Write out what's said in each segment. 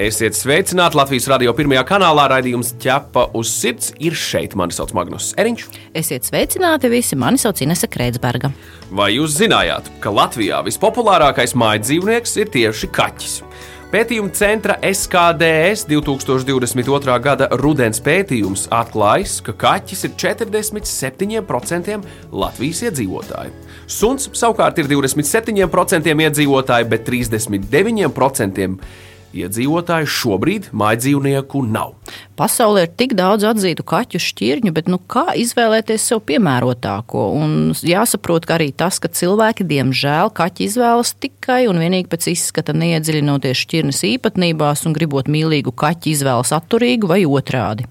Esiet sveicināti Latvijas radio pirmajā kanālā. Raidījums ķepa uz sirds ir šeit. Mani sauc Magnus Eriņš. Esiet sveicināti visi, mani sauc Inese Kreitsberga. Vai jūs zinājāt, ka Latvijā vispopulārākais mājas dzīvnieks ir tieši kaķis? Pētījuma centra SKDS 2022. gada rudens pētījums atklājis, ka kaķis ir 47% Latvijas iedzīvotāju. Suns savukārt ir 27% iedzīvotāji, bet 39% iedzīvotāju šobrīd mājdzīvnieku nav. Pasaulē ir tik daudz atzītu kaķu šķirņu, bet nu, kā izvēlēties sev piemērotāko? Un jāsaprot, arī tas, ka cilvēki diemžēl kaķi izvēlas tikai un vienīgi pēc izskata neiedziļinoties šķirnes īpatnībās un gribot mīlīgu kaķi izvēlas atturīgu vai otrādi.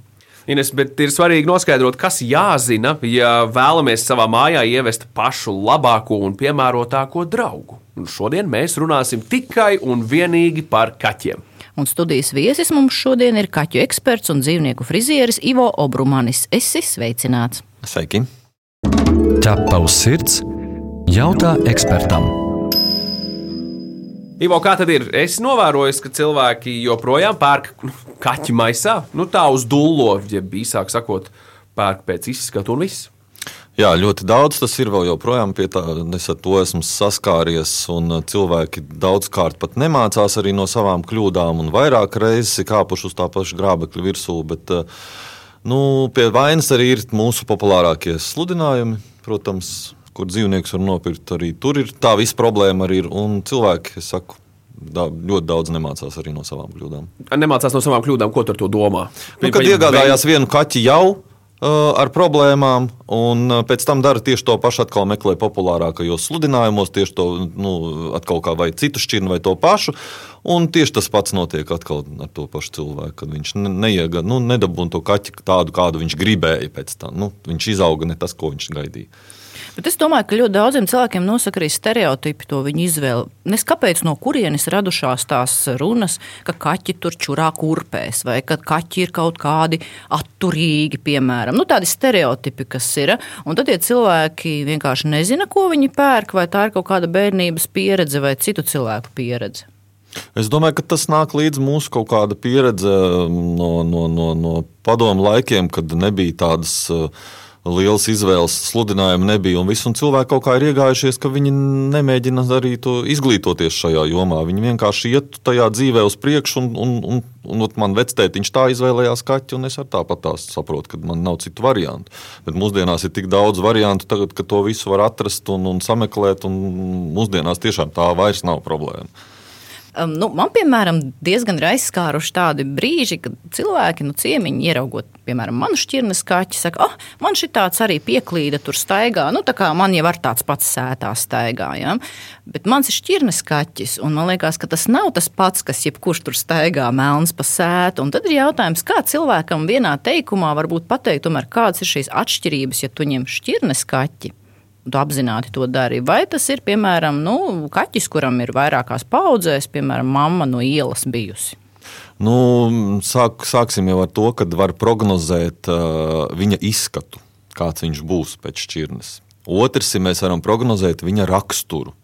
Ines, bet ir svarīgi noskaidrot, kas jāzina, ja vēlamies savā mājā ievest pašu labāko un piemērotāko draugu. Un šodien mēs runāsim tikai un vienīgi par kaķiem. Un studijas viesis mums šodien ir kaķu eksperts un dzīvnieku frizieris Ivo Obrumanis. Esi sveicināts! Sveiki! Ķepa uz sirds jautā ekspertam! Ivo, kā tad ir? Es novēroju, ka cilvēki joprojām pērk nu, kaķi maisā, nu tā uz dullo, ja īsāk sakot, pērk pēc izskata un viss. Jā, ļoti daudz tas ir vēl joprojām pie tā. Es ar to esmu saskāries, un cilvēki daudzkārt pat nemācās arī no savām kļūdām, un vairāk reizes ir kāpuši uz tā paša grābekļa virsū. Bet, nu, pie vainas arī ir mūsu populārākie sludinājumi, protams, kur dzīvnieks var nopirkt. Arī tur ir tā visa problēma, arī ir, un cilvēki, es saku, da, ļoti daudz nemācās arī no savām kļūdām. Nemācās no savām kļūdām, ko to domā? Nu, kad iegādājās vienu kaķi jau Uh, ar problēmām, un uh, pēc tam dara tieši to pašu, atkal meklē populārākajos sludinājumos, tieši to nu, atkal kā vai citu šķirnu vai to pašu. Un tieši tas pats notiek atkal ar to pašu cilvēku, kad viņš neiega, nu, nedabūna to kaķi tādu, kādu viņš gribēja pēc tam. Nu, viņš izauga ne tas, ko viņš gaidīja. Bet es domāju, ka ļoti daudziem cilvēkiem nosaka arī stereotipi to viņu izvēli. Nes kāpēc no kurienes radušās tās runas, ka kaķi tur čurā kurpēs, vai ka kaķi ir kaut kādi atturīgi, piemēram. Nu, tādi stereotipi, kas ir. Un tad tie cilvēki vienkārši nezina, ko viņi pērk, vai tā ir kaut kāda bērnības pieredze vai citu cilvēku pieredze. Es domāju, ka tas nāk līdz mūsu kaut kāda pieredze no, no, no, no padomu laikiem, kad nebija tādas uh, liels izvēles sludinājumu nebija. Un visi un cilvēki kaut kā ir iegājušies, ka viņi nemēģina arī izglītoties šajā jomā. Viņi vienkārši iet tajā dzīvē uz priekšu, un, un, un, un, un man vectētiņš tā izvēlējās kaķi, un es ar tāpat tās saprotu, ka man nav citu variantu. Bet mūsdienās ir tik daudz variantu, tagad, ka to visu var atrast un, un sameklēt, un mūsdienās tiešām tā vairs nav problēma. Um, nu, man, piemēram, diezgan ir aizskāruši tādi brīži, kad cilvēki, nu, ciemiņi ieraugot, piemēram, manu šķirnes kaķi, saka, ah, oh, man šī tāds arī pieklīda, tur staigā. Nu, tā kā man jau ar tāds pats sētā staigā. Ja? Bet mans ir šķirnes kaķis, un man liekas, ka tas nav tas pats, kas jebkurš tur staigā melns pa sētu. Un tad ir jautājums, kā cilvēkam vienā teikumā varbūt pateikt, tomēr, kādas ir šīs atšķirības, ja tu ņem šķirnes kaķi tu apzināti to dari. Vai tas ir, piemēram, nu, kaķis, kuram ir vairākās paudzēs, piemēram, mamma no ielas bijusi? Nu, sāk, sāksim jau ar to, ka var prognozēt uh, viņa izskatu, kāds viņš būs pēc šķirnes. Otrs ir, mēs varam prognozēt viņa raksturu.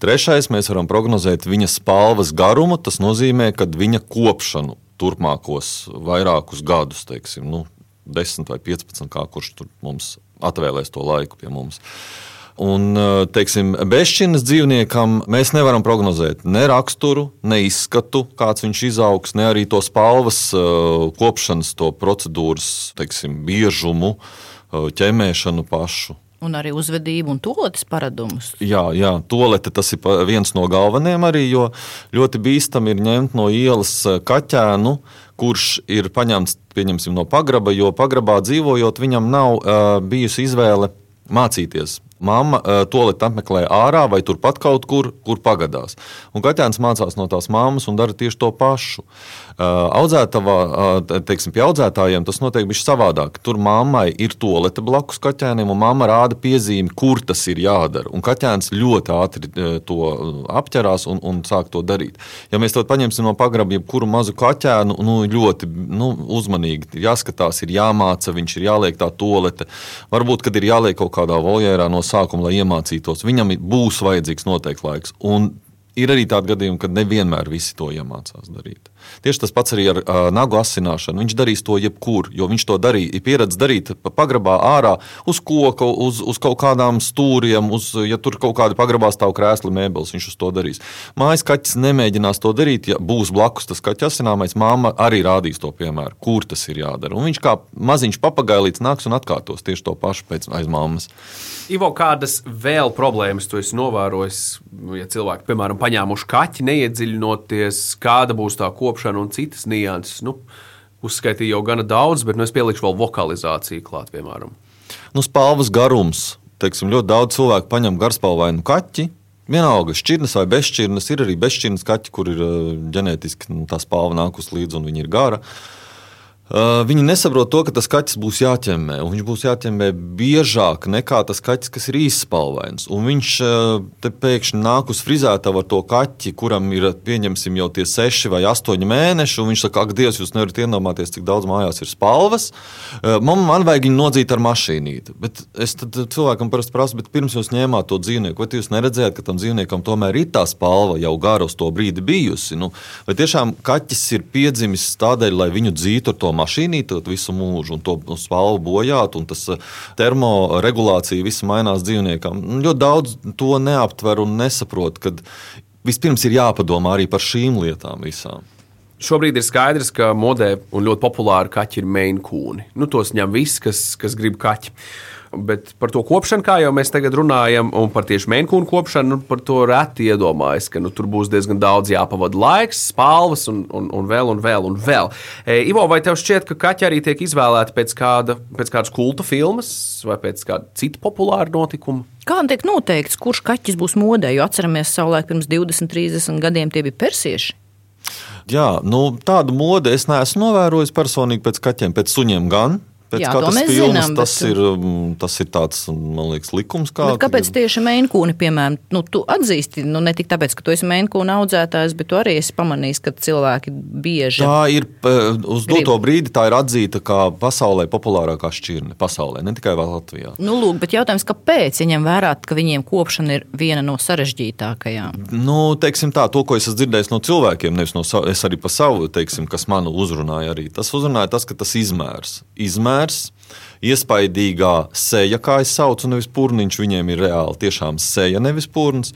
Trešais, mēs varam prognozēt viņa spalvas garumu. Tas nozīmē, ka viņa kopšanu turpmākos vairākus gadus, teiksim, nu, 10 vai 15, kā kurš tur mums atvēlēs to laiku pie mums. Un, eh, teiksim, bezšķirnes dzīvniekam mēs nevaram prognozēt ne raksturu, ne izskatu, kāds viņš izaugs, ne arī to spalvas, eh, kopšanas, to procedūras, teiksim, biežumu, eh, ķemēšanu pašu. Un arī uzvedību un toaletes paradumus. Jā, jā toalete tas ir viens no galvenajiem arī, jo ļoti bīstami ir ņemt no ielas kaķēnu, kurš ir paņemts no pagraba, jo pagrabā dzīvojot, viņam nav uh, bijusi izvēle mācīties Mamma uh, toleti apmeklē ārā vai turpat kaut kur, kur pagadās. Un kaķēns mācās no tās mammas un dara tieši to pašu. Uh, audzētavā, uh, teiksim, pie audzētājiem tas notiek bijis savādāk. Tur mammai ir tolete blakus kaķēniem, un mamma rāda piezīmi, kur tas ir jādara. Un kaķēns ļoti ātri to apķerās un, un sāk to darīt. Ja mēs to paņemsim no pagraba, jebkuru mazu kaķēnu, nu, ļoti nu, uzmanīgi jāskatās, ir jāmāca, viņš ir jāliek tā tolete. Varbūt, kad ir jāliek kaut kādā voljērā no sākuma, lai iemācītos. Viņam būs vajadzīgs noteikts laiks. Un ir arī tādi gadījumi, kad nevienmēr visi to iemācās darīt. Tieši tas pats arī ar uh, nagu asināšanu. Viņš darīs to jebkur, jo viņš to darīja. Ir pieredze darīt pagrabā ārā, uz koka, uz, uz kaut kādām stūriem, uz, ja tur kaut kāda pagrabā stāv krēsli, mēbeles, viņš to darīs. Mājas kaķis nemēģinās to darīt, ja būs blakus tas kaķis asināmais. Māma arī rādīs to piemēru, kur tas ir jādara. Un viņš kā maziņš papagailīts nāks un atkārtos tieši to pašu pēc aiz mammas. Ivo, kādas vēl problēmas tu esi novērojis, ja cilvēki, piemēram, paņēmuši kaķi, neiedziļinoties, kāda būs tā kopšana un citas nianses? Nu, uzskaitīju jau gana daudz, bet nu, es pielikšu vēl vokalizāciju klāt, piemēram. Nu, spalvas garums. Teiksim, ļoti daudz cilvēku paņem garspalvainu kaķi. Vienalga, šķirnes vai bezšķirnes, ir arī bezšķirnes kaķi, kur ir ģenētiski nu, tā spalva nākus līdzi un viņi ir gara. Uh, viņi nesaprot to, ka tas kaķis būs jāķemmē, viņš būs jāķemmē biežāk nekā tas kaķis, kas ir īspalvains. Un viņš pēkšņi nāk uz frizētavu ar to kaķi, kuram ir pieņemsim jau tie seši vai astoņi mēneši, viņš saka, ak, Dievs, jūs nevarat iedomāties, cik daudz mājās ir spalvas. Man, man vajag viņu nodzīt ar mašīnīti. Bet es cilvēkam parasti prasu, pirms jūs ņēmāt to dzīvnieku, vai jūs neredzējāt, ka tam dzīvniekam tomēr ir tā spalva jau gara uz to brīdi bijusi? Nu, vai tiešām kaķis ir piedzimis tādēļ, lai viņu dzītu ar to mašīnīti visu mūžu un to spalvu bojāt, un tas eh, termoregulācija viss mainās dzīvniekam. Ļoti daudz to neaptver un nesaprot, ka vispirms ir jāpadomā arī par šīm lietām visām. Šobrīd ir skaidrs, ka modē un ļoti populāri kaķi ir meinkūni. Nu, tos ņem visi, kas, kas grib kaķi. Bet par to kopšanu, kā jau mēs tagad runājam, un par tieši mēnkūnu kopšanu, nu, par to reti iedomājas, ka nu, tur būs diezgan daudz jāpavada laiks, spalvas un, un, un vēl un vēl. Un vēl. E, Ivo, vai tev šķiet, ka kaķi arī tiek izvēlēti pēc, kāda, pēc kādas kulta filmas vai pēc kāda cita populāra notikuma? Kā tiek noteikts, kurš kaķis būs modē? Jo atceramies, savulaik pirms 20, 30 gadiem tie bija persieši. Jā, nu, tādu modi es neesmu novērojis personīgi pēc kaķiem, pēc suņiem gan. Pēc Jā, katras filmas zinām, tas, bet... ir, um, tas ir tāds, man liekas, likums. Kā, kāpēc tieši mēnkūni, piemēram, nu, tu atzīsti, nu, ne tik tāpēc, ka tu esi mēnkūna audzētājs, bet tu arī esi pamanījis, ka cilvēki bieži. Tā ir uz grib. doto brīdi, tā ir atzīta kā pasaulē populārākā šķirne. Pasaulē, ne tikai Latvijā. Nu, lūk, bet jautājums, kāpēc, ja ņem vērā, ka viņiem kopšana ir viena no sarežģītākajām? Nu, teiksim tā, to, ko es esmu dzirdējis no cilvēkiem, nevis no es arī pa savu, teiksim, kas manu uzrunāja arī. Tas uzrunāja tas, ka tas izmērs. izmērs piemērs. Iespaidīgā seja, kā es saucu, nevis pūniņš, viņiem ir reāli tiešām seja, nevis pūnis.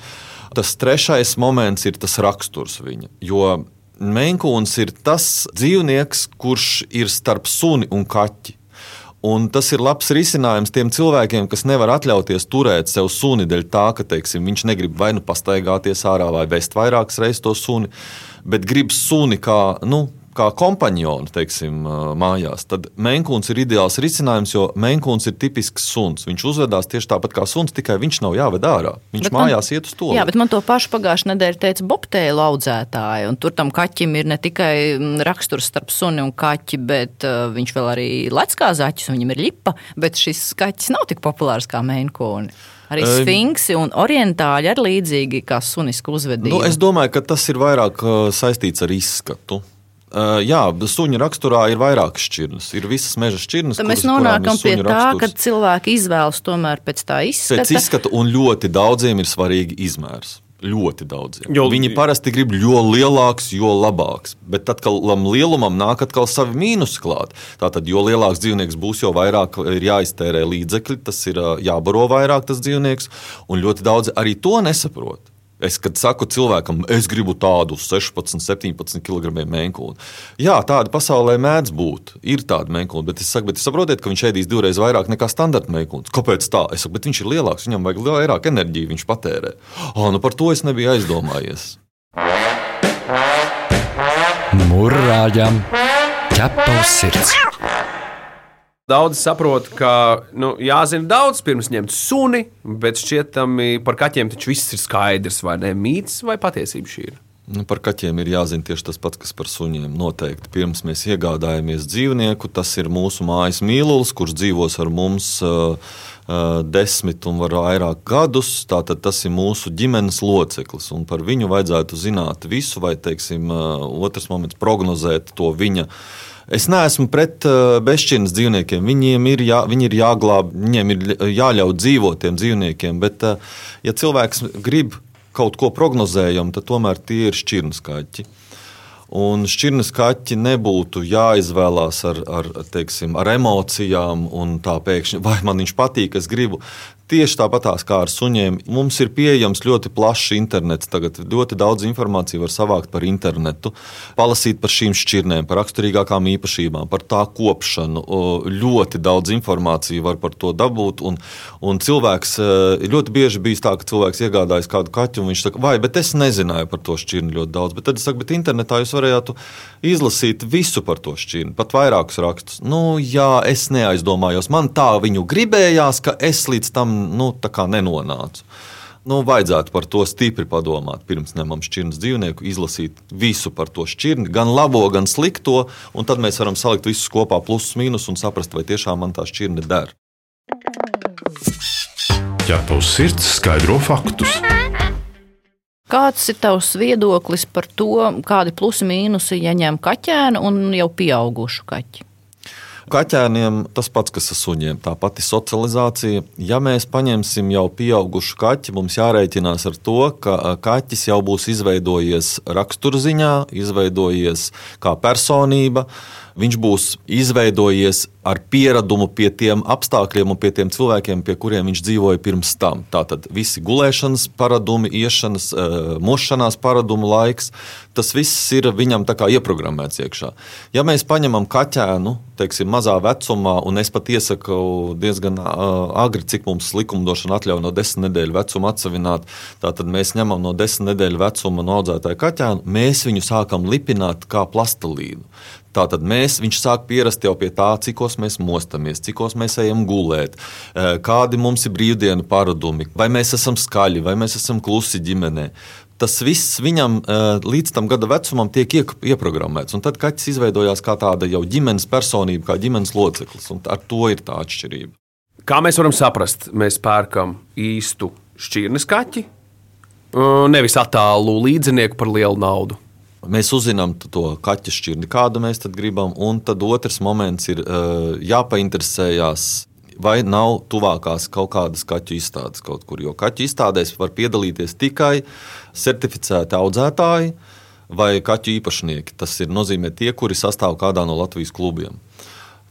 Tas trešais moments ir tas raksturs viņa. Jo Menkūns ir tas dzīvnieks, kurš ir starp suni un kaķi. Un tas ir labs risinājums tiem cilvēkiem, kas nevar atļauties turēt sev suni dēļ tā, ka teiksim, viņš negrib vai nu pastaigāties ārā, vai vest vairākas reizes to suni, bet grib suni kā nu, kā kompanioni teiksim, mājās, tad menkūns ir ideāls risinājums, jo menkūns ir tipisks suns. Viņš uzvedās tieši tāpat kā suns, tikai viņš nav jāved ārā. Viņš bet mājās man, iet uz to. Jā, bet man to pašu pagājušajā nedēļā teica bobtēlu audzētāji. Tur tam kaķim ir ne tikai raksturs starp suni un kaķi, bet uh, viņš vēl arī lec kā zaķis, un viņam ir lipa, bet šis kaķis nav tik populārs kā menkūni. Arī sfinksi un orientāļi ir līdzīgi kā sunisku uzvedību. Nu, es domāju, ka tas ir vairāk saistīts ar izskatu. Uh, jā, suņa raksturā ir vairākas šķirnes. Ir visas meža šķirnes. Tad mēs nonākam pie tā, raksturs. ka cilvēki izvēlas tomēr pēc tā izskata. Pēc izskata un ļoti daudziem ir svarīgi izmērs. Ļoti daudziem. Jo, Viņi parasti grib jo lielāks, jo labāks. Bet tad, kad tam lielumam nāk atkal savi mīnusi klāt, tātad, jo lielāks dzīvnieks būs, jo vairāk ir jāiztērē līdzekļi, tas ir jābaro vairāk tas dzīvnieks, un ļoti daudzi arī to nesaprot. Es, kad saku cilvēkam, es gribu tādu 16, 17 kg mēnkūnu, jā, tāda pasaulē mēdz būt. Ir tāda mēnkūna, bet es saku, bet saprotiet, ka viņš ēdīs divreiz vairāk nekā standarta mēnkūns. Kāpēc tā? Es saku, bet viņš ir lielāks, viņam vajag vairāk enerģiju, viņš patērē. Oh, nu par to es nebiju aizdomājies. Mūrāģam ķepa uz sirds! Daudz saprot, ka nu, jāzina daudz pirms ņemt suni, bet šķietami par kaķiem taču viss ir skaidrs, vai ne? Mīts vai patiesība šī ir? Nu, par kaķiem ir jāzina tieši tas pats, kas par suņiem. Noteikti pirms mēs iegādājamies dzīvnieku, tas ir mūsu mājas mīlulis, kurš dzīvos ar mums uh, uh, desmit un vairāk gadus. Tātad tas ir mūsu ģimenes loceklis, par viņu vajadzētu zināt visu, vai, teiksim, uh, otrs moments, prognozēt to viņa Es neesmu pret uh, bezšķirnes dzīvniekiem. Viņiem ir, jā, viņi ir jāglāb, viņiem ir jāļauj dzīvot tiem dzīvniekiem. Bet, uh, ja cilvēks grib kaut ko prognozējumu, tad tomēr tie ir šķirnes kaķi. Un šķirnes kaķi nebūtu jāizvēlās ar, ar, teiksim, ar emocijām, un tā pēkšņi, vai man viņš patīk, es gribu. Tieši tāpat kā ar suņiem, mums ir pieejams ļoti plašs internets. Tagad ļoti daudz informācijas var savākt par internetu, palasīt par šīm šķirnēm, par raksturīgākām īpašībām, par tā kopšanu. Ļoti daudz informācijas var par to dabūt. Un, un cilvēks e, ļoti bieži bijis tā, ka cilvēks iegādājas kādu kaķu, un viņš saka, vai, bet es nezināju par to šķirni ļoti daudz. Bet tad es saku, bet internetā jūs varētu izlasīt visu par to šķirni, pat vairākus rakstus. Nu, jā, es neaizdomājos, man tā viņu gribējās, ka es līdz tam nu, nenonācu. Nu, vajadzētu par to stipri padomāt, pirms ņemam šķirnes dzīvnieku, izlasīt visu par to šķirni, gan labo, gan slikto, un tad mēs varam salikt visus kopā, plusus, mīnus, un saprast, vai tiešām man tā šķirne der. Ja tavs sirds skaidro faktus, Kāds ir tavs viedoklis par to, kādi plusi mīnusi ieņem kaķēnu un jau pieaugušu kaķi? Kaķēniem tas pats, kas ar suņiem, tā pati socializācija. Ja mēs paņemsim jau pieaugušu kaķi, mums jārēķinās ar to, ka kaķis jau būs izveidojies raksturziņā, izveidojies kā personība viņš būs izveidojies ar pieradumu pie tiem apstākļiem un pie tiem cilvēkiem, pie kuriem viņš dzīvoja pirms tam. Tātad visi gulēšanas paradumi, iešanas, mošanās paradumu laiks, tas viss ir viņam ieprogrammēts iekšā. Ja mēs paņemam kaķēnu, teiksim, mazā vecumā, un es pat iesaku diezgan agri, cik mums likumdošana atļauj no desmit nedēļu vecuma atsevināt, tad mēs ņemam no desmit nedēļu vecuma no audzētāja kaķēnu, mēs viņu sākam lipināt kā plastelīnu. Tātad mēs, viņš sāk pierast jau pie tā, cikos mēs mostamies, cikos mēs ejam gulēt, kādi mums ir brīvdienu paradumi, vai mēs esam skaļi, vai mēs esam klusi ģimenē. Tas viss viņam līdz tam gada vecumam tiek ieprogrammēts. Un tad kaķis izveidojās kā tāda jau ģimenes personība, kā ģimenes loceklis. Ar to ir tā atšķirība. Kā mēs varam saprast, mēs pērkam īstu šķirnes kaķi, nevis attālu līdzinieku par lielu naudu. Mēs uzzinām to kaķa šķirni, kādu mēs gribam, un tad otrs moments ir jāpainteresējas. Vai nav tuvākās kaut kādas kaķu izstādes kaut kur? Jo kaķu izstādēs var piedalīties tikai certificēti audzētāji vai kaķu īpašnieki. Tas ir nozīmē tie, kuri sastāv kādā no Latvijas klubiem.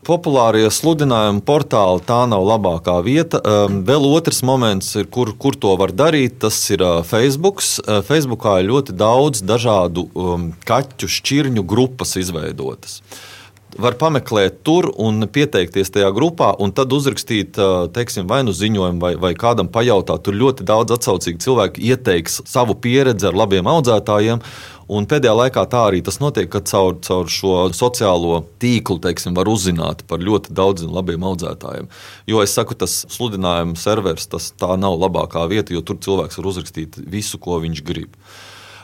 Populārie sludinājumi portāli tā nav labākā vieta. Um, vēl otrs moments, ir, kur, kur to var darīt, tas ir uh, Facebook. Uh, Facebookā ir ļoti daudz dažādu um, kaķu šķirņu grupas izveidotas var pameklēt tur un pieteikties tajā grupā, un tad uzrakstīt, teiksim, vai nu ziņojumu, vai, vai kādam pajautāt. Tur ļoti daudz atsaucīgu cilvēku ieteiks savu pieredzi ar labiem audzētājiem. Un pēdējā laikā tā arī tas notiek, ka caur, caur šo sociālo tīklu teiksim, var uzzināt par ļoti daudziem labiem audzētājiem. Jo es saku, tas sludinājuma serveris tas nav labākā vieta, jo tur cilvēks var uzrakstīt visu, ko viņš grib.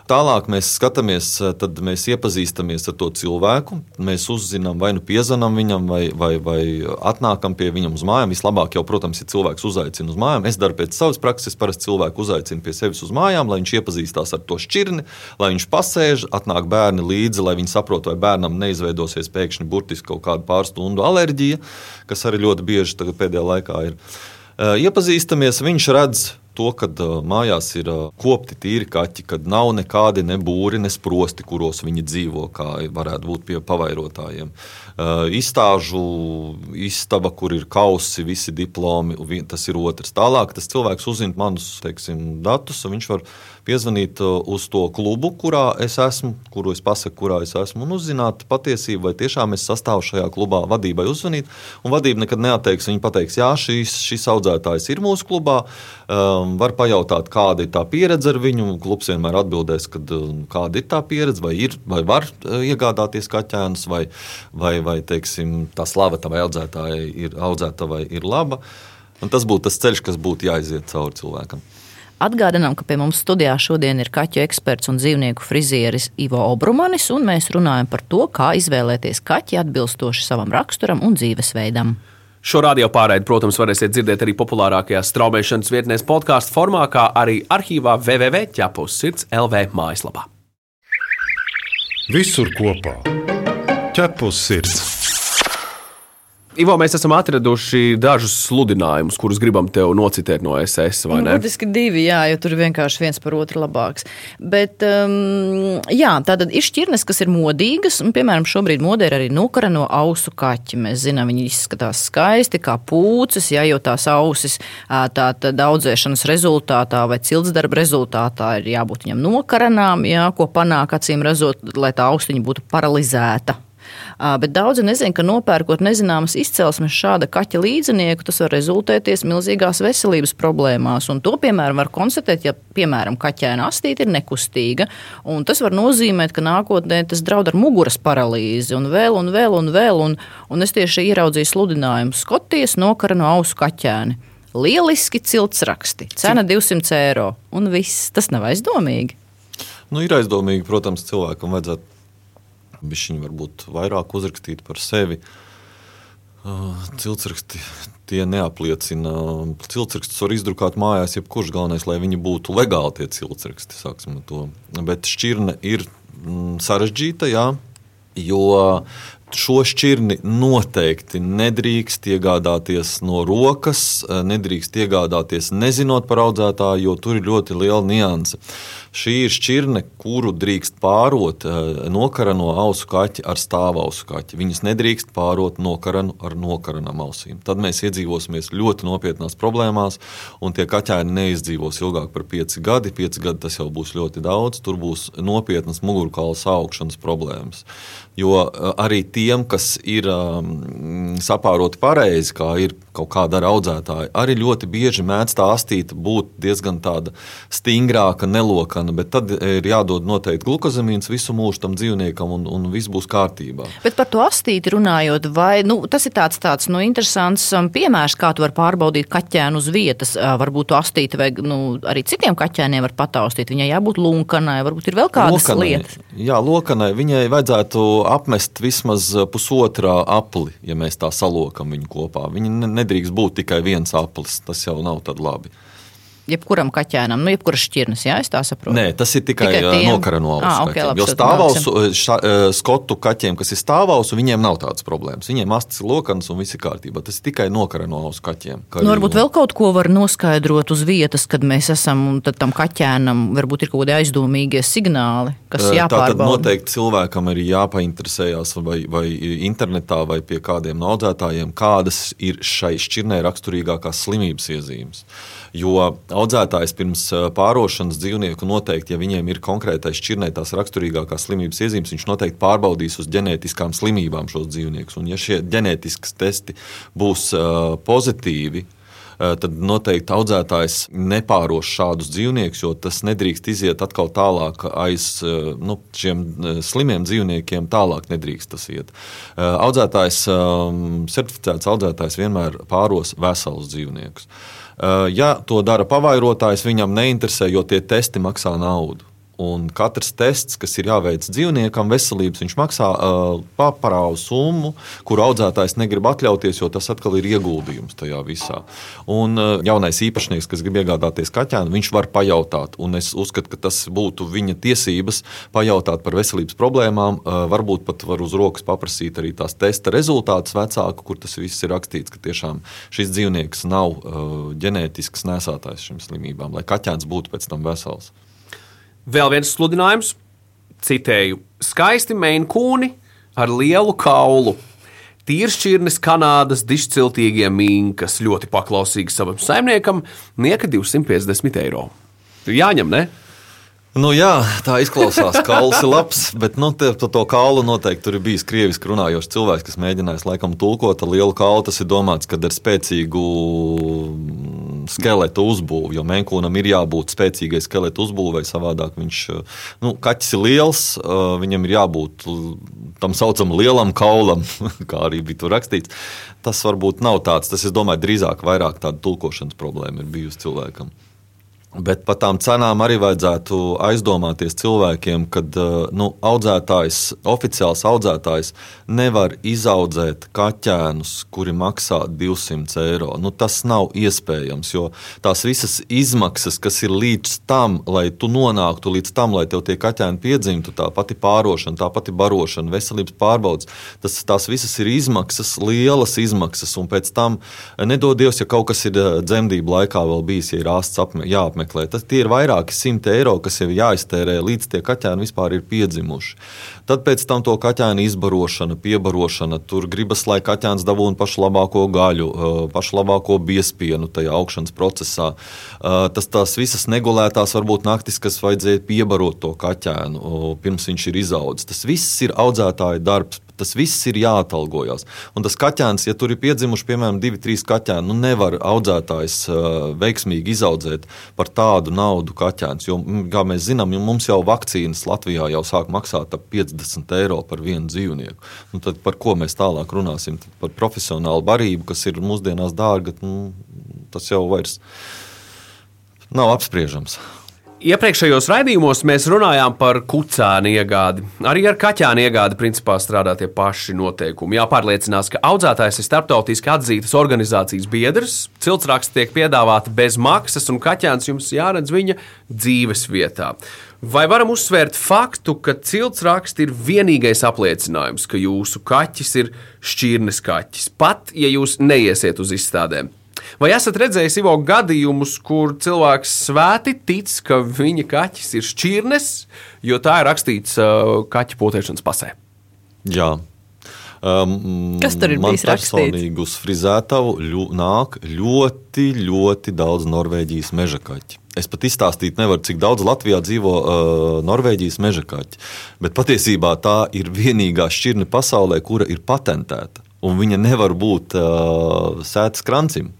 Tālāk mēs skatāmies, tad mēs iepazīstamies ar to cilvēku. Mēs uzzinām, vai nu piezvanām viņam, vai, vai, vai atnākam pie viņam uz mājām. Vislabāk jau, protams, ir cilvēks uzaicina uz mājām. Es daru pēc savas prakses, parasti cilvēku uzaicinu pie sevis uz mājām, lai viņš iepazīstās ar to šķirni, lai viņš pasēž, atnāk bērni līdzi, lai viņi saprotu, vai bērnam neizveidosies pēkšņi burtiski kaut kāda pārstundu alerģija, kas arī ļoti bieži pēdējā laikā ir. Iepazīstamies, viņš redz to, ka uh, mājās ir uh, kopti tīri kaķi, kad nav nekādi ne būri, ne sprosti, kuros viņi dzīvo, kā varētu būt pie pavairotājiem. Uh, izstāžu istaba, kur ir kausi, visi diplomi, tas ir otrs. Tālāk tas cilvēks uzzina manus teiksim, datus, un viņš var piezvanīt uz to klubu, kurā es esmu, kuru es pasaku, kurā es esmu, un uzzināt patiesību, vai tiešām es sastāvu šajā klubā. Vadībai uzzvanīt, un vadība nekad neatteiks. Viņa pateiks, jā, šīs, šis audzētājs ir mūsu klubā var pajautāt, kāda ir tā pieredze ar viņu. Klubs vienmēr atbildēs, kad, kāda ir tā pieredze, vai, ir, vai var iegādāties kaķēnus, vai, vai, vai teiksim, tā slava tavai audzētājai ir, audzētavai ir laba. Un tas būtu tas ceļš, kas būtu jāiziet cauri cilvēkam. Atgādinām, ka pie mums studijā šodien ir kaķu eksperts un dzīvnieku frizieris Ivo Obrumanis, un mēs runājam par to, kā izvēlēties kaķi atbilstoši savam raksturam un dzīvesveidam. Šo radio pārraidi, protams, varēsiet dzirdēt arī populārākajās straumēšanas vietnēs, podkāstu formā, kā arī arhīvā www.ķepus sirds LV mājaslapā. Visur kopā - ķepus sirds. Ivo, mēs esam atraduši dažus sludinājumus, kurus gribam tev nocitēt no SS. Nu, būtiski divi, jā, jo tur vienkārši viens par otru labāks. Bet, um, jā, tātad ir šķirnes, kas ir modīgas, un, piemēram, šobrīd modē ir arī nukara no ausu kaķi. Mēs zinām, viņi izskatās skaisti, kā pūces, jā, jo tās ausis tātad audzēšanas rezultātā vai ciltsdarba rezultātā ir jābūt viņam nokaranām, jā, ko panāk acīm redzot, lai tā austiņa būtu paralizēta Bet daudzi nezina, ka nopērkot nezināmas izcelsmes šāda kaķa līdzinieku, tas var rezultēties milzīgās veselības problēmās. Un to, piemēram, var konstatēt, ja, piemēram, kaķēna astīte ir nekustīga. Tas var nozīmēt, ka nākotnē tas draud ar muguras paralīzi un vēl un vēl un vēl. Un, un es tieši ieraudzīju sludinājumu Skotijas nokara no ausu kaķēni. Lieliski cilts raksti, cena 200 eiro. Un viss tas nav aizdomīgi. Nu, ir aizdomīgi, protams, cilvēkam vajadzētu Bišķiņi varbūt vairāk uzrakstīt par sevi. Ciltsraksti tie neapliecina. Ciltsrakstus var izdrukāt mājās, jebkurš galvenais, lai viņi būtu legāli tie ciltsraksti. Bet šķirne ir mm, sarežģīta, jā, jo šo šķirni noteikti nedrīkst iegādāties no rokas, nedrīkst iegādāties nezinot par audzētāju, jo tur ir ļoti liela nianse. Šī ir šķirne, kuru drīkst pārot eh, nokarano ausu kaķi ar stāvausu kaķi. Viņas nedrīkst pārot nokaranu ar nokaranām ausīm. Tad mēs iedzīvosimies ļoti nopietnās problēmās, un tie kaķēni neizdzīvos ilgāk par pieci gadi. Pieci gadi tas jau būs ļoti daudz, tur būs nopietnas mugurkaula augšanas problēmas. Jo eh, arī tiem, kas ir um, sapāroti pareizi, kā ir kaut kāda ar audzētāju, arī ļoti bieži mēdz tā astīta būt diezgan stingrāka, neloka sarkana, bet tad ir jādod noteikti glukozamīns visu mūžu tam dzīvniekam, un, un viss būs kārtībā. Bet par to astīti runājot, vai nu, tas ir tāds, tāds nu, interesants um, piemērs, kā tu vari pārbaudīt kaķēnu uz vietas. Varbūt astīti vai nu, arī citiem kaķēniem var pataustīt. Viņai jābūt lunkanai, varbūt ir vēl kādas lokanai, lietas. Jā, lokanai viņai vajadzētu apmest vismaz pusotrā apli, ja mēs tā salokam viņu kopā. Viņa nedrīkst būt tikai viens aplis, tas jau nav tad labi jebkuram kaķēnam, nu, jebkuras šķirnes, jā, es tā saprotu. Nē, tas ir tikai, tikai nokara no auss. Ah, okay, jo stāvausu, skotu kaķiem, kas ir stāvausu, viņiem nav tādas problēmas. Viņiem astes ir lokanas un viss ir kārtībā. Tas ir tikai nokara no auss kaķiem. Nu, varbūt vēl kaut ko var noskaidrot uz vietas, kad mēs esam, un tad tam kaķēnam varbūt ir kaut kādi aizdomīgie signāli, kas jāpārbauda. Tātad noteikti cilvēkam ir jāpainteresējas vai, vai internetā vai pie kādiem audzētājiem, kādas ir šai šķirnē raksturīgākās slimības iezīmes. Jo audzētājs pirms pārošanas dzīvnieku noteikti, ja viņiem ir konkrētais šķirnētās raksturīgākās slimības iezīmes, viņš noteikti pārbaudīs uz ģenētiskām slimībām šos dzīvniekus. Un, ja šie ģenētiskie testi būs pozitīvi, tad noteikti audzētājs nepāros šādus dzīvniekus, jo tas nedrīkst iziet atkal tālāk aiz nu, šiem slimiem dzīvniekiem. Tālāk nedrīkst tas iet. Audzētājs, certificēts audzētājs vienmēr pāros veselus dzīvniekus. Eh, ja to dara pavairotājs, viņam neinteresē, jo tie testi maksā naudu. Un katrs tests, kas ir jāveic dzīvniekam, veselības, viņš maksā uh, paparāvu summu, kuru audzētājs negrib atļauties, jo tas atkal ir ieguldījums tajā visā. Un uh, jaunais īpašnieks, kas grib iegādāties kaķēnu, viņš var pajautāt. Un es uzskatu, ka tas būtu viņa tiesības pajautāt par veselības problēmām. Uh, varbūt pat var uz rokas paprasīt arī tās testa rezultātus vecāku, kur tas viss ir rakstīts, ka tiešām šis dzīvnieks nav uh, ģenētisks nesātājs šīm slimībām, lai kaķēns būtu pēc tam vesels. Vēl viens sludinājums, citēju, skaisti mēnkūni ar lielu kaulu. Tīršķirnes Kanādas dišciltīgie mīnkas ļoti paklausīgi savam saimniekam, nieka 250 eiro. Jāņem, ne? Nu, jā, tā izklausās. Kauls ir labs, bet nu, te, to, to kaulu noteikti tur ir bijis krieviski runājošs cilvēks, kas mēģinājis laikam tulkot ar lielu kaulu. Tas ir domāts, kad ar spēcīgu skeleta uzbūve. Jo menkūnam ir jābūt spēcīgai skeleta uzbūvei, savādāk viņš nu, kaķis ir liels, viņam ir jābūt tam saucamam lielam kaulam, kā arī bija tur rakstīts. Tas varbūt nav tāds, tas, es domāju, drīzāk vairāk tāda tulkošanas problēma ir bijusi cilvēkam. Bet par tām cenām arī vajadzētu aizdomāties cilvēkiem, ka eh, nu, audzētājs, oficiāls audzētājs nevar izaudzēt kaķēnus, kuri maksā 200 eiro. Nu, tas nav iespējams, jo tās visas izmaksas, kas ir līdz tam, lai tu nonāktu līdz tam, lai tev tie kaķēni piedzimtu, tā pati pārošana, tā pati barošana, veselības pārbaudas, tas, tās visas ir izmaksas, lielas izmaksas, un pēc tam nedodies, ja kaut kas ir eh, dzemdību laikā vēl bijis, ja ir ārsts apmeklējums jāapmeklē. Tas ir vairāki simti eiro, kas jau jāiztērē līdz tie kaķēni vispār ir piedzimuši. Tad pēc tam to kaķēnu izbarošana, piebarošana, tur gribas, lai kaķēns dabūtu pašu labāko gaļu, pašu labāko biespienu tajā augšanas procesā. Tas tās visas negulētās varbūt naktis, kas vajadzēja piebarot to kaķēnu pirms viņš ir izaudzis. Tas viss ir audzētāja darbs Tas viss ir jāatalgojas. Un tas kaķēns, ja tur ir piedzimuši piemēram divi, trīs kaķēni, nu nevar audzētājs uh, veiksmīgi izaudzēt par tādu naudu kaķēns. Jo, kā mēs zinām, mums jau vakcīnas Latvijā jau sāk maksāt ap 50 eiro par vienu dzīvnieku. Nu, tad par ko mēs tālāk runāsim? Tad par profesionālu barību, kas ir mūsdienās dārga, nu, tas jau vairs nav apspriežams. Iepriekšējos raidījumos mēs runājām par kucēnu iegādi. Arī ar kaķēnu iegādi principā strādā tie paši noteikumi. Jāpārliecinās, ka audzētājs ir starptautiski atzītas organizācijas biedrs, ciltsraksts tiek piedāvāta bez maksas, un kaķēns jums jāredz viņa dzīves vietā. Vai varam uzsvērt faktu, ka ciltsraksts ir vienīgais apliecinājums, ka jūsu kaķis ir šķirnes kaķis, pat ja jūs neiesiet uz izstādēm? Vai esat redzējis Ivo gadījumus, kur cilvēks svēti tic, ka viņa kaķis ir šķirnes, jo tā ir rakstīts uh, kaķa potēšanas pasē? Jā. Um, Kas tur ir bijis rakstīts? Personīgi uz frizētavu ļu, nāk ļoti, ļoti daudz Norvēģijas meža kaķi. Es pat izstāstīt nevaru, cik daudz Latvijā dzīvo uh, Norvēģijas meža kaķi. Bet patiesībā tā ir vienīgā šķirne pasaulē, kura ir patentēta. Un viņa nevar būt uh, sētas krancim.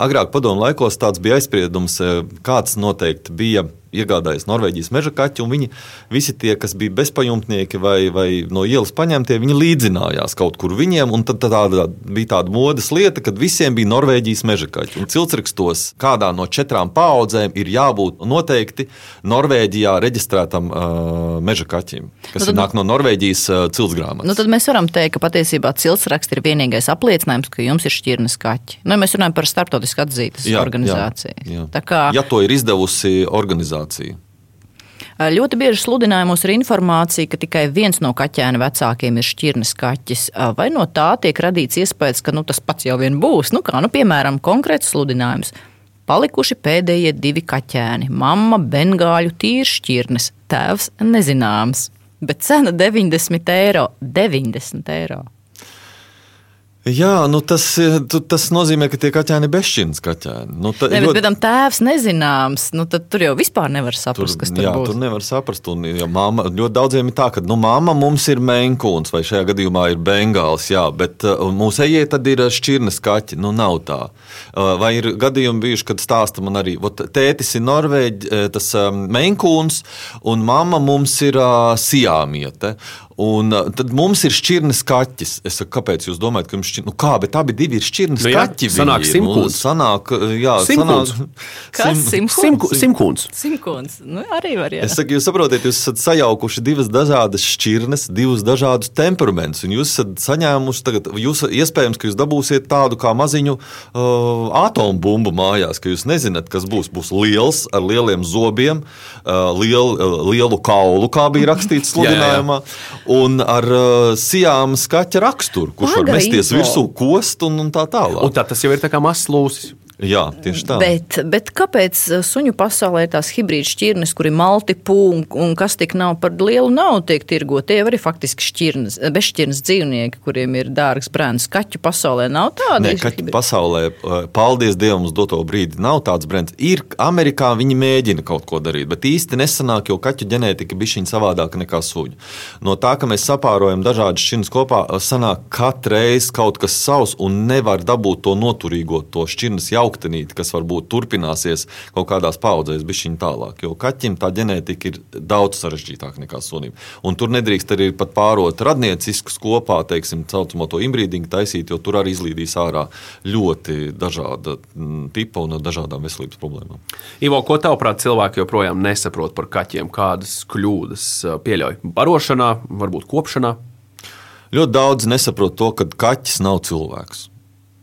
Agrāk padomu laikos tāds bija aizspriedums, eh, kāds noteikti bija iegādājies Norvēģijas meža kaķi, un viņi visi tie, kas bija bezpajumtnieki vai, vai no ielas paņemtie, viņi līdzinājās kaut kur viņiem. Tad tāda, bija tāda modes lieta, kad visiem bija Norvēģijas meža kaķi. Un ciltsrakstos kādā no četrām paudzēm ir jābūt noteikti Norvēģijā reģistrētam uh, meža kaķim, kas nu, tad, nāk no Norvēģijas uh, ciltsgrāmatas. Nu, tad mēs varam teikt, ka patiesībā ciltsraksts ir vienīgais apliecinājums, ka jums ir šķirnes kaķi. Nu, mēs runājam par starptautiski atzītas jā, organizāciju. Jā, jā. Kā... Ja to ir izdevusi organizācija organizācija. Ļoti bieži sludinājumos ir informācija, ka tikai viens no kaķēna vecākiem ir šķirnes kaķis. Vai no tā tiek radīts iespējas, ka nu, tas pats jau vien būs? Nu, kā, nu, piemēram, konkrēts sludinājums. Palikuši pēdējie divi kaķēni. Mama bengāļu tīrs šķirnes, tēvs nezināms. Bet cena 90 eiro. 90 eiro. Jā, nu tas, tas nozīmē, ka tie kaķēni ir bezšķirnes kaķēni. Nu, ta, ne, bet, ļoti... tēvs nezināms, nu, tad tur jau vispār nevar saprast, tur, kas tur jā, būs. Tur nevar saprast. Un, ja mamma, ļoti daudziem ir tā, ka nu, mamma mums ir menkūns, vai šajā gadījumā ir bengāls, jā, bet uh, mūsu ejie tad ir šķirnes kaķi. Nu, nav tā. Vai ir gadījumi bijuši, kad stāsta man arī, ot, tētis ir Norvēģis, tas menkūns, un mamma mums ir siāmiete. Un uh, tad mums ir šķirnes kaķis. Es saku, kāpēc jūs domājat, ka jums šķir... nu, kā, bet abi divi ir šķirnes nu, jā, kaķi? Sanāk simtkūns. Sanāk, uh, jā, simtkūns. Sanāk... Kas? Simtkūns. Simtkūns. Simtkūns. Nu, arī var, jā. Es saku, jūs saprotat, jūs esat sajaukuši divas dažādas šķirnes, divus dažādus temperamentus, un jūs esat saņēmuši tagad, jūs iespējams, ka jūs dabūsiet tādu kā maziņu uh, atomu bumbu mājās, ka jūs nezināt, kas būs. Būs liels, ar lieliem zobiem, uh, liel, uh, lielu kaulu, kā bija rakstīts sludinājumā. jā, jā un ar uh, sijām skaķa raksturu, kurš Paga var mesties virsū, kost un, un tā tālāk. Un tā tas jau ir tā kā mazs lūsis. Jā, tieši tā. Bet, bet kāpēc uh, suņu pasaulē ir tās hibrīda šķirnes, kur ir maltipu un, kas tik nav par lielu naudu tiek tirgot? Tie arī faktiski šķirnes, bezšķirnes dzīvnieki, kuriem ir dārgs brāns. Kaķu pasaulē nav tāda. Nē, kaķu hibrīda. pasaulē, uh, paldies Dievam, uz doto brīdi nav tāds brands. Ir Amerikā viņi mēģina kaut ko darīt, bet īsti nesanāk, jo kaķu ģenētika bija šī savādāka nekā suņu. No tā, ka mēs sapārojam dažādas šķirnes kopā, sanāk katreiz kaut kas savs un nevar dabūt to noturīgo, to šķirnes jauku augtenīti, kas varbūt turpināsies kaut kādās paudzēs, bet viņa tālāk. Jo kaķim tā ģenētika ir daudz sarežģītāka nekā sunim. Un tur nedrīkst arī pat pārot radnieciskus kopā, teiksim, caucamo to imbrīdingu taisīt, jo tur arī izlīdīs ārā ļoti dažāda mm, tipa un dažādām veselības problēmām. Ivo, ko tavuprāt cilvēki joprojām nesaprot par kaķiem? Kādas kļūdas pieļauj barošanā, varbūt kopšanā? Ļoti daudz nesaprot to, ka kaķis nav cilvēks.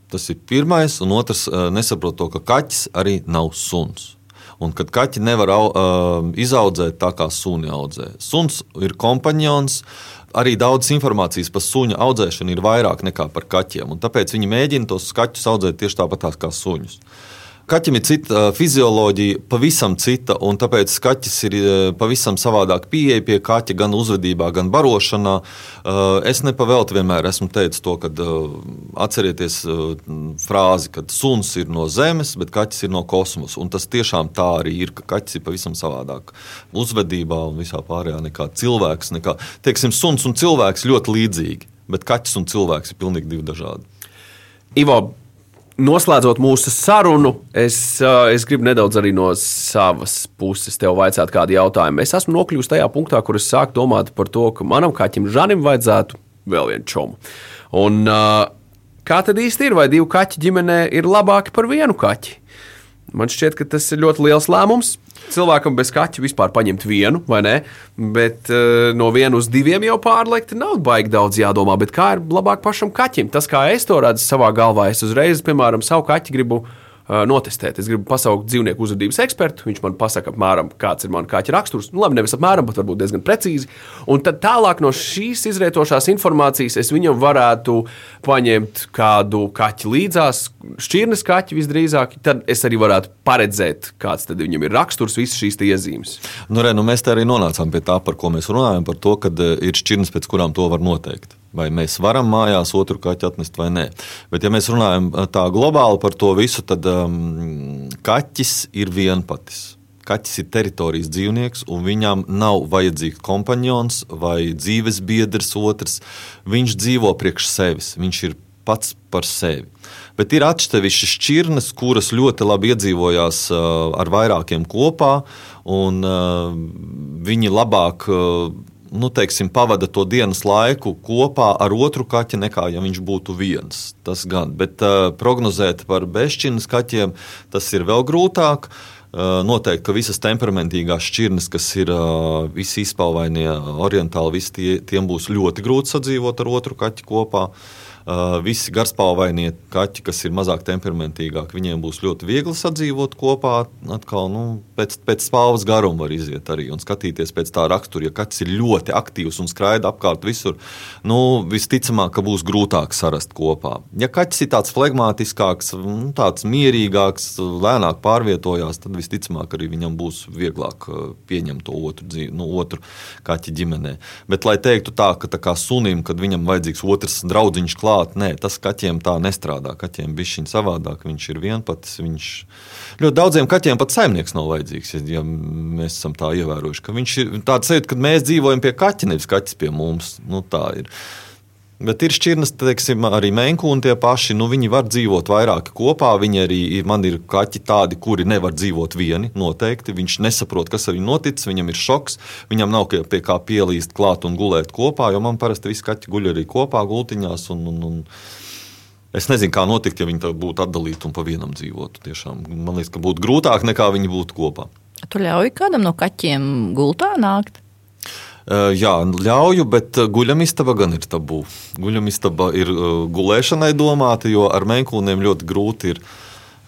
Tas ir pirmais, un otrs uh, nesaprot to, ka kaķis arī nav suns. Un kad kaķi nevar au, uh, izaudzēt tā, kā suni audzē. Suns ir kompanions. Arī daudz informācijas par suņa audzēšanu ir vairāk nekā par kaķiem. Tāpēc viņi mēģina tos kaķus audzēt tieši tāpat kā suņus. Kaķim ir cita fizioloģija, pavisam cita, un tāpēc kaķis ir pavisam savādāk pieeja pie kaķa gan uzvedībā, gan barošanā. Es nepavēlti vienmēr esmu teicis to, ka atcerieties frāzi, ka suns ir no zemes, bet kaķis ir no kosmosa. Un tas tiešām tā arī ir, ka kaķis ir pavisam savādāk uzvedībā un visā pārējā nekā cilvēks. Nekā, teiksim, suns un cilvēks ļoti līdzīgi, bet kaķis un cilvēks ir pilnīgi divi dažādi. Ivo, Noslēdzot mūsu sarunu, es, es gribu nedaudz arī no savas puses tev vaicāt kādu jautājumu. Es esmu nokļuvis tajā punktā, kur es sāku domāt par to, ka manam kaķim Žanim vajadzētu vēl vienu čomu. Un, kā tad īsti ir? Vai divi kaķi ģimenē ir labāki par vienu kaķi? Man šķiet, ka tas ir ļoti liels lēmums cilvēkam bez kaķa vispār paņemt vienu, vai ne? Bet uh, no viena uz diviem jau pārliekt nav baigi daudz jādomā. Bet kā ir labāk pašam kaķim? Tas, kā es to redzu savā galvā, es uzreiz, piemēram, savu kaķi gribu notestēt. Es gribu pasaukt dzīvnieku uzvedības ekspertu. Viņš man pasaka, apmēram, kāds ir mans kaķa raksturs. Nu, labi, nevis apmēram, bet varbūt diezgan precīzi. Un tad tālāk no šīs izrietošās informācijas es viņam varētu paņemt kādu kaķi līdzās, šķirnes kaķi visdrīzāk. Tad es arī varētu paredzēt, kāds viņam ir raksturs, visas šīs iezīmes. Nu, re, nu mēs arī nonācām pie tā, par ko mēs runājam, par to, ka ir šķirnes, pēc kurām to var noteikt. Vai mēs varam mājās otru kaķu atnest vai nē. Bet, ja mēs runājam tā globāli par to visu, tad um, kaķis ir vienpatis. Kaķis ir teritorijas dzīvnieks, un viņam nav vajadzīgs kompanions vai dzīves biedrs otrs. Viņš dzīvo priekš sevis, viņš ir pats par sevi. Bet ir atsevišķas šķirnes, kuras ļoti labi iedzīvojās uh, ar vairākiem kopā, un uh, viņi labāk. Nu, teiksim, pavada to dienas laiku kopā ar otru kaķi, nekā ja viņš būtu viens. Tas gan, bet uh, prognozēt par bezšķirnes kaķiem tas ir vēl grūtāk. Uh, noteikti, ka visas temperamentīgās šķirnes, kas ir uh, visi izpalvainie, orientāli, visi tie, tiem būs ļoti grūti sadzīvot ar otru kaķi kopā. Uh, visi garspalvainie kaķi, kas ir mazāk temperamentīgāki, viņiem būs ļoti viegli sadzīvot kopā. Atkal, nu, pēc, pēc spāvas garuma var iziet arī un skatīties pēc tā rakstura. Ja kaķis ir ļoti aktīvs un skraida apkārt visur, nu, visticamāk, ka būs grūtāk sarast kopā. Ja kaķis ir tāds flegmātiskāks, nu, tāds mierīgāks, lēnāk pārvietojās, tad visticamāk arī viņam būs vieglāk uh, pieņemt to otru, dzīvi, nu, otru kaķi ģimenē. Bet, lai teiktu tā, ka tā kā sunim, kad viņam vajadzīgs otrs draudziņš klāt, klāt. Nē, tas kaķiem tā nestrādā. Kaķiem bija šī savādāk. Viņš ir vienpats. Viņš... Ļoti daudziem kaķiem pat saimnieks nav vajadzīgs. Ja mēs esam tā ievērojuši, ka viņš ir tāds sajūta, ka mēs dzīvojam pie kaķa, nevis kaķis pie mums. Nu, tā ir. Bet ir šķirnes, teiksim, arī menkūni tie paši. Nu, viņi var dzīvot vairāki kopā. Viņi arī man ir kaķi tādi, kuri nevar dzīvot vieni. Noteikti. Viņš nesaprot, kas ar viņu noticis. Viņam ir šoks. Viņam nav pie kā pielīst klāt un gulēt kopā. Jo man parasti visi kaķi guļ arī kopā gultiņās. Un, un, un es nezinu, kā notikt, ja viņi būtu atdalīti un pa vienam dzīvotu. Tiešām. Man liekas, ka būtu grūtāk nekā viņi būtu kopā. Tu ļauj kādam no kaķiem gultā nākt? Jā, ļauju, bet guļamistaba gan ir tabū. Guļamistaba ir gulēšanai domāta, jo ar menkūniem ļoti grūti ir.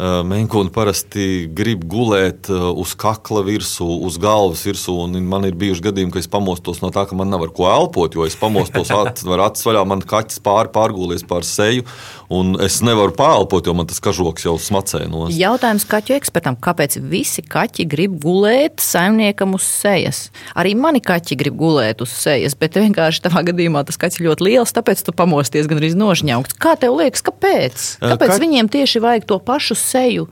Menkūni parasti grib gulēt uz kakla virsū, uz galvas virsū. Man ir bijuši gadījumi, ka es pamostos no tā, ka man nav ar ko elpot, jo es pamostos, var acis vaļā, man kaķis pāri pārgūlies pār seju, un es nevaru pārelpot, jo man tas kažoks jau smacē no sevis. Jautājums kaķu ekspertam, kāpēc visi kaķi grib gulēt saimniekam uz sejas? Arī mani kaķi grib gulēt uz sejas, bet vienkārši tavā gadījumā tas kaķis ir ļoti liels, tāpēc tu pamosties gan arī nožņaukts. Kā tev liekas, kāpēc? Kāpēc Ka... viņiem tieši vajag to pašu seju?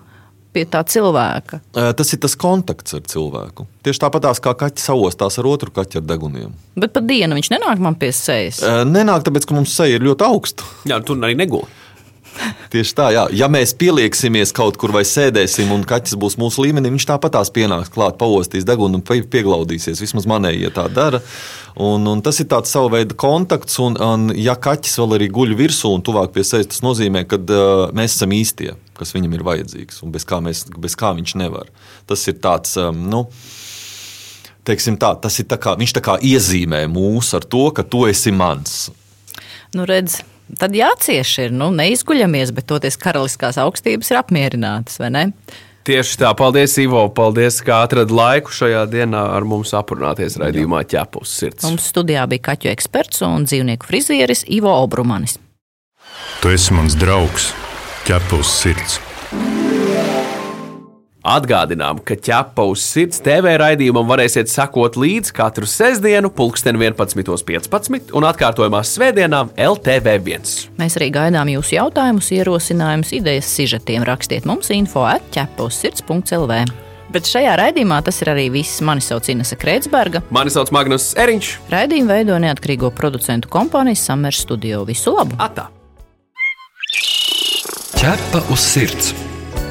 pie tā cilvēka. Tas ir tas kontakts ar cilvēku. Tieši tāpat kā kaķis saostās ar otru kaķu ar deguniem. Bet pa dienu viņš nenāk man pie sejas. Nenāk, tāpēc ka mums seja ir ļoti augsta. Jā, tur arī negūst. Tieši tā, jā. ja mēs pielieksimies kaut kur vai sēdēsim, un kaķis būs mūsu līmenī, viņš tāpat tās pienāks klāt, paostīs degunu un pie- pieglaudīsies. Vismaz manējie tā dara. Un, un tas ir tāds sava veida kontakts, un, un ja kaķis vēl arī guļ virsū un tuvāk pie sevis, tas nozīmē, ka uh, mēs esam īstie, kas viņam ir vajadzīgs, un bez kā, mēs, bez kā viņš nevar. Tas ir tāds, um, nu, tā, tas ir tā kā, viņš tā kā iezīmē mūs ar to, ka tu esi mans. Nu, redz, tad jācieš ir. Nu, neizguļamies, bet toties karaliskās augstības ir apmierinātas, vai ne? Tieši tā, paldies, Ivo. Paldies, ka atradi laiku šajā dienā ar mums aprunāties raidījumā ķepus sirds. Mums studijā bija kaķu eksperts un dzīvnieku frizieris Ivo Obrumanis. Tu esi mans draugs, ķepus sirds. Atgādinām, ka ķepa uz sirds TV raidījumam varēsiet sekot līdzi katru sestdienu, pulksten 11.15 un atkārtojumā svētdienām LTV1. Mēs arī gaidām jūsu jautājumus, ierosinājumus, idejas, sižetiem. Rakstiet mums info atķepa uz sirds.lv. Bet šajā raidījumā tas ir arī viss. Mani sauc Inese Kreitsberga. Mani sauc Magnus Eriņš. Raidījumu veido neatkarīgo producentu kompānijas Summer Studio. Visu labu! Atā! Ķepa uz sirds.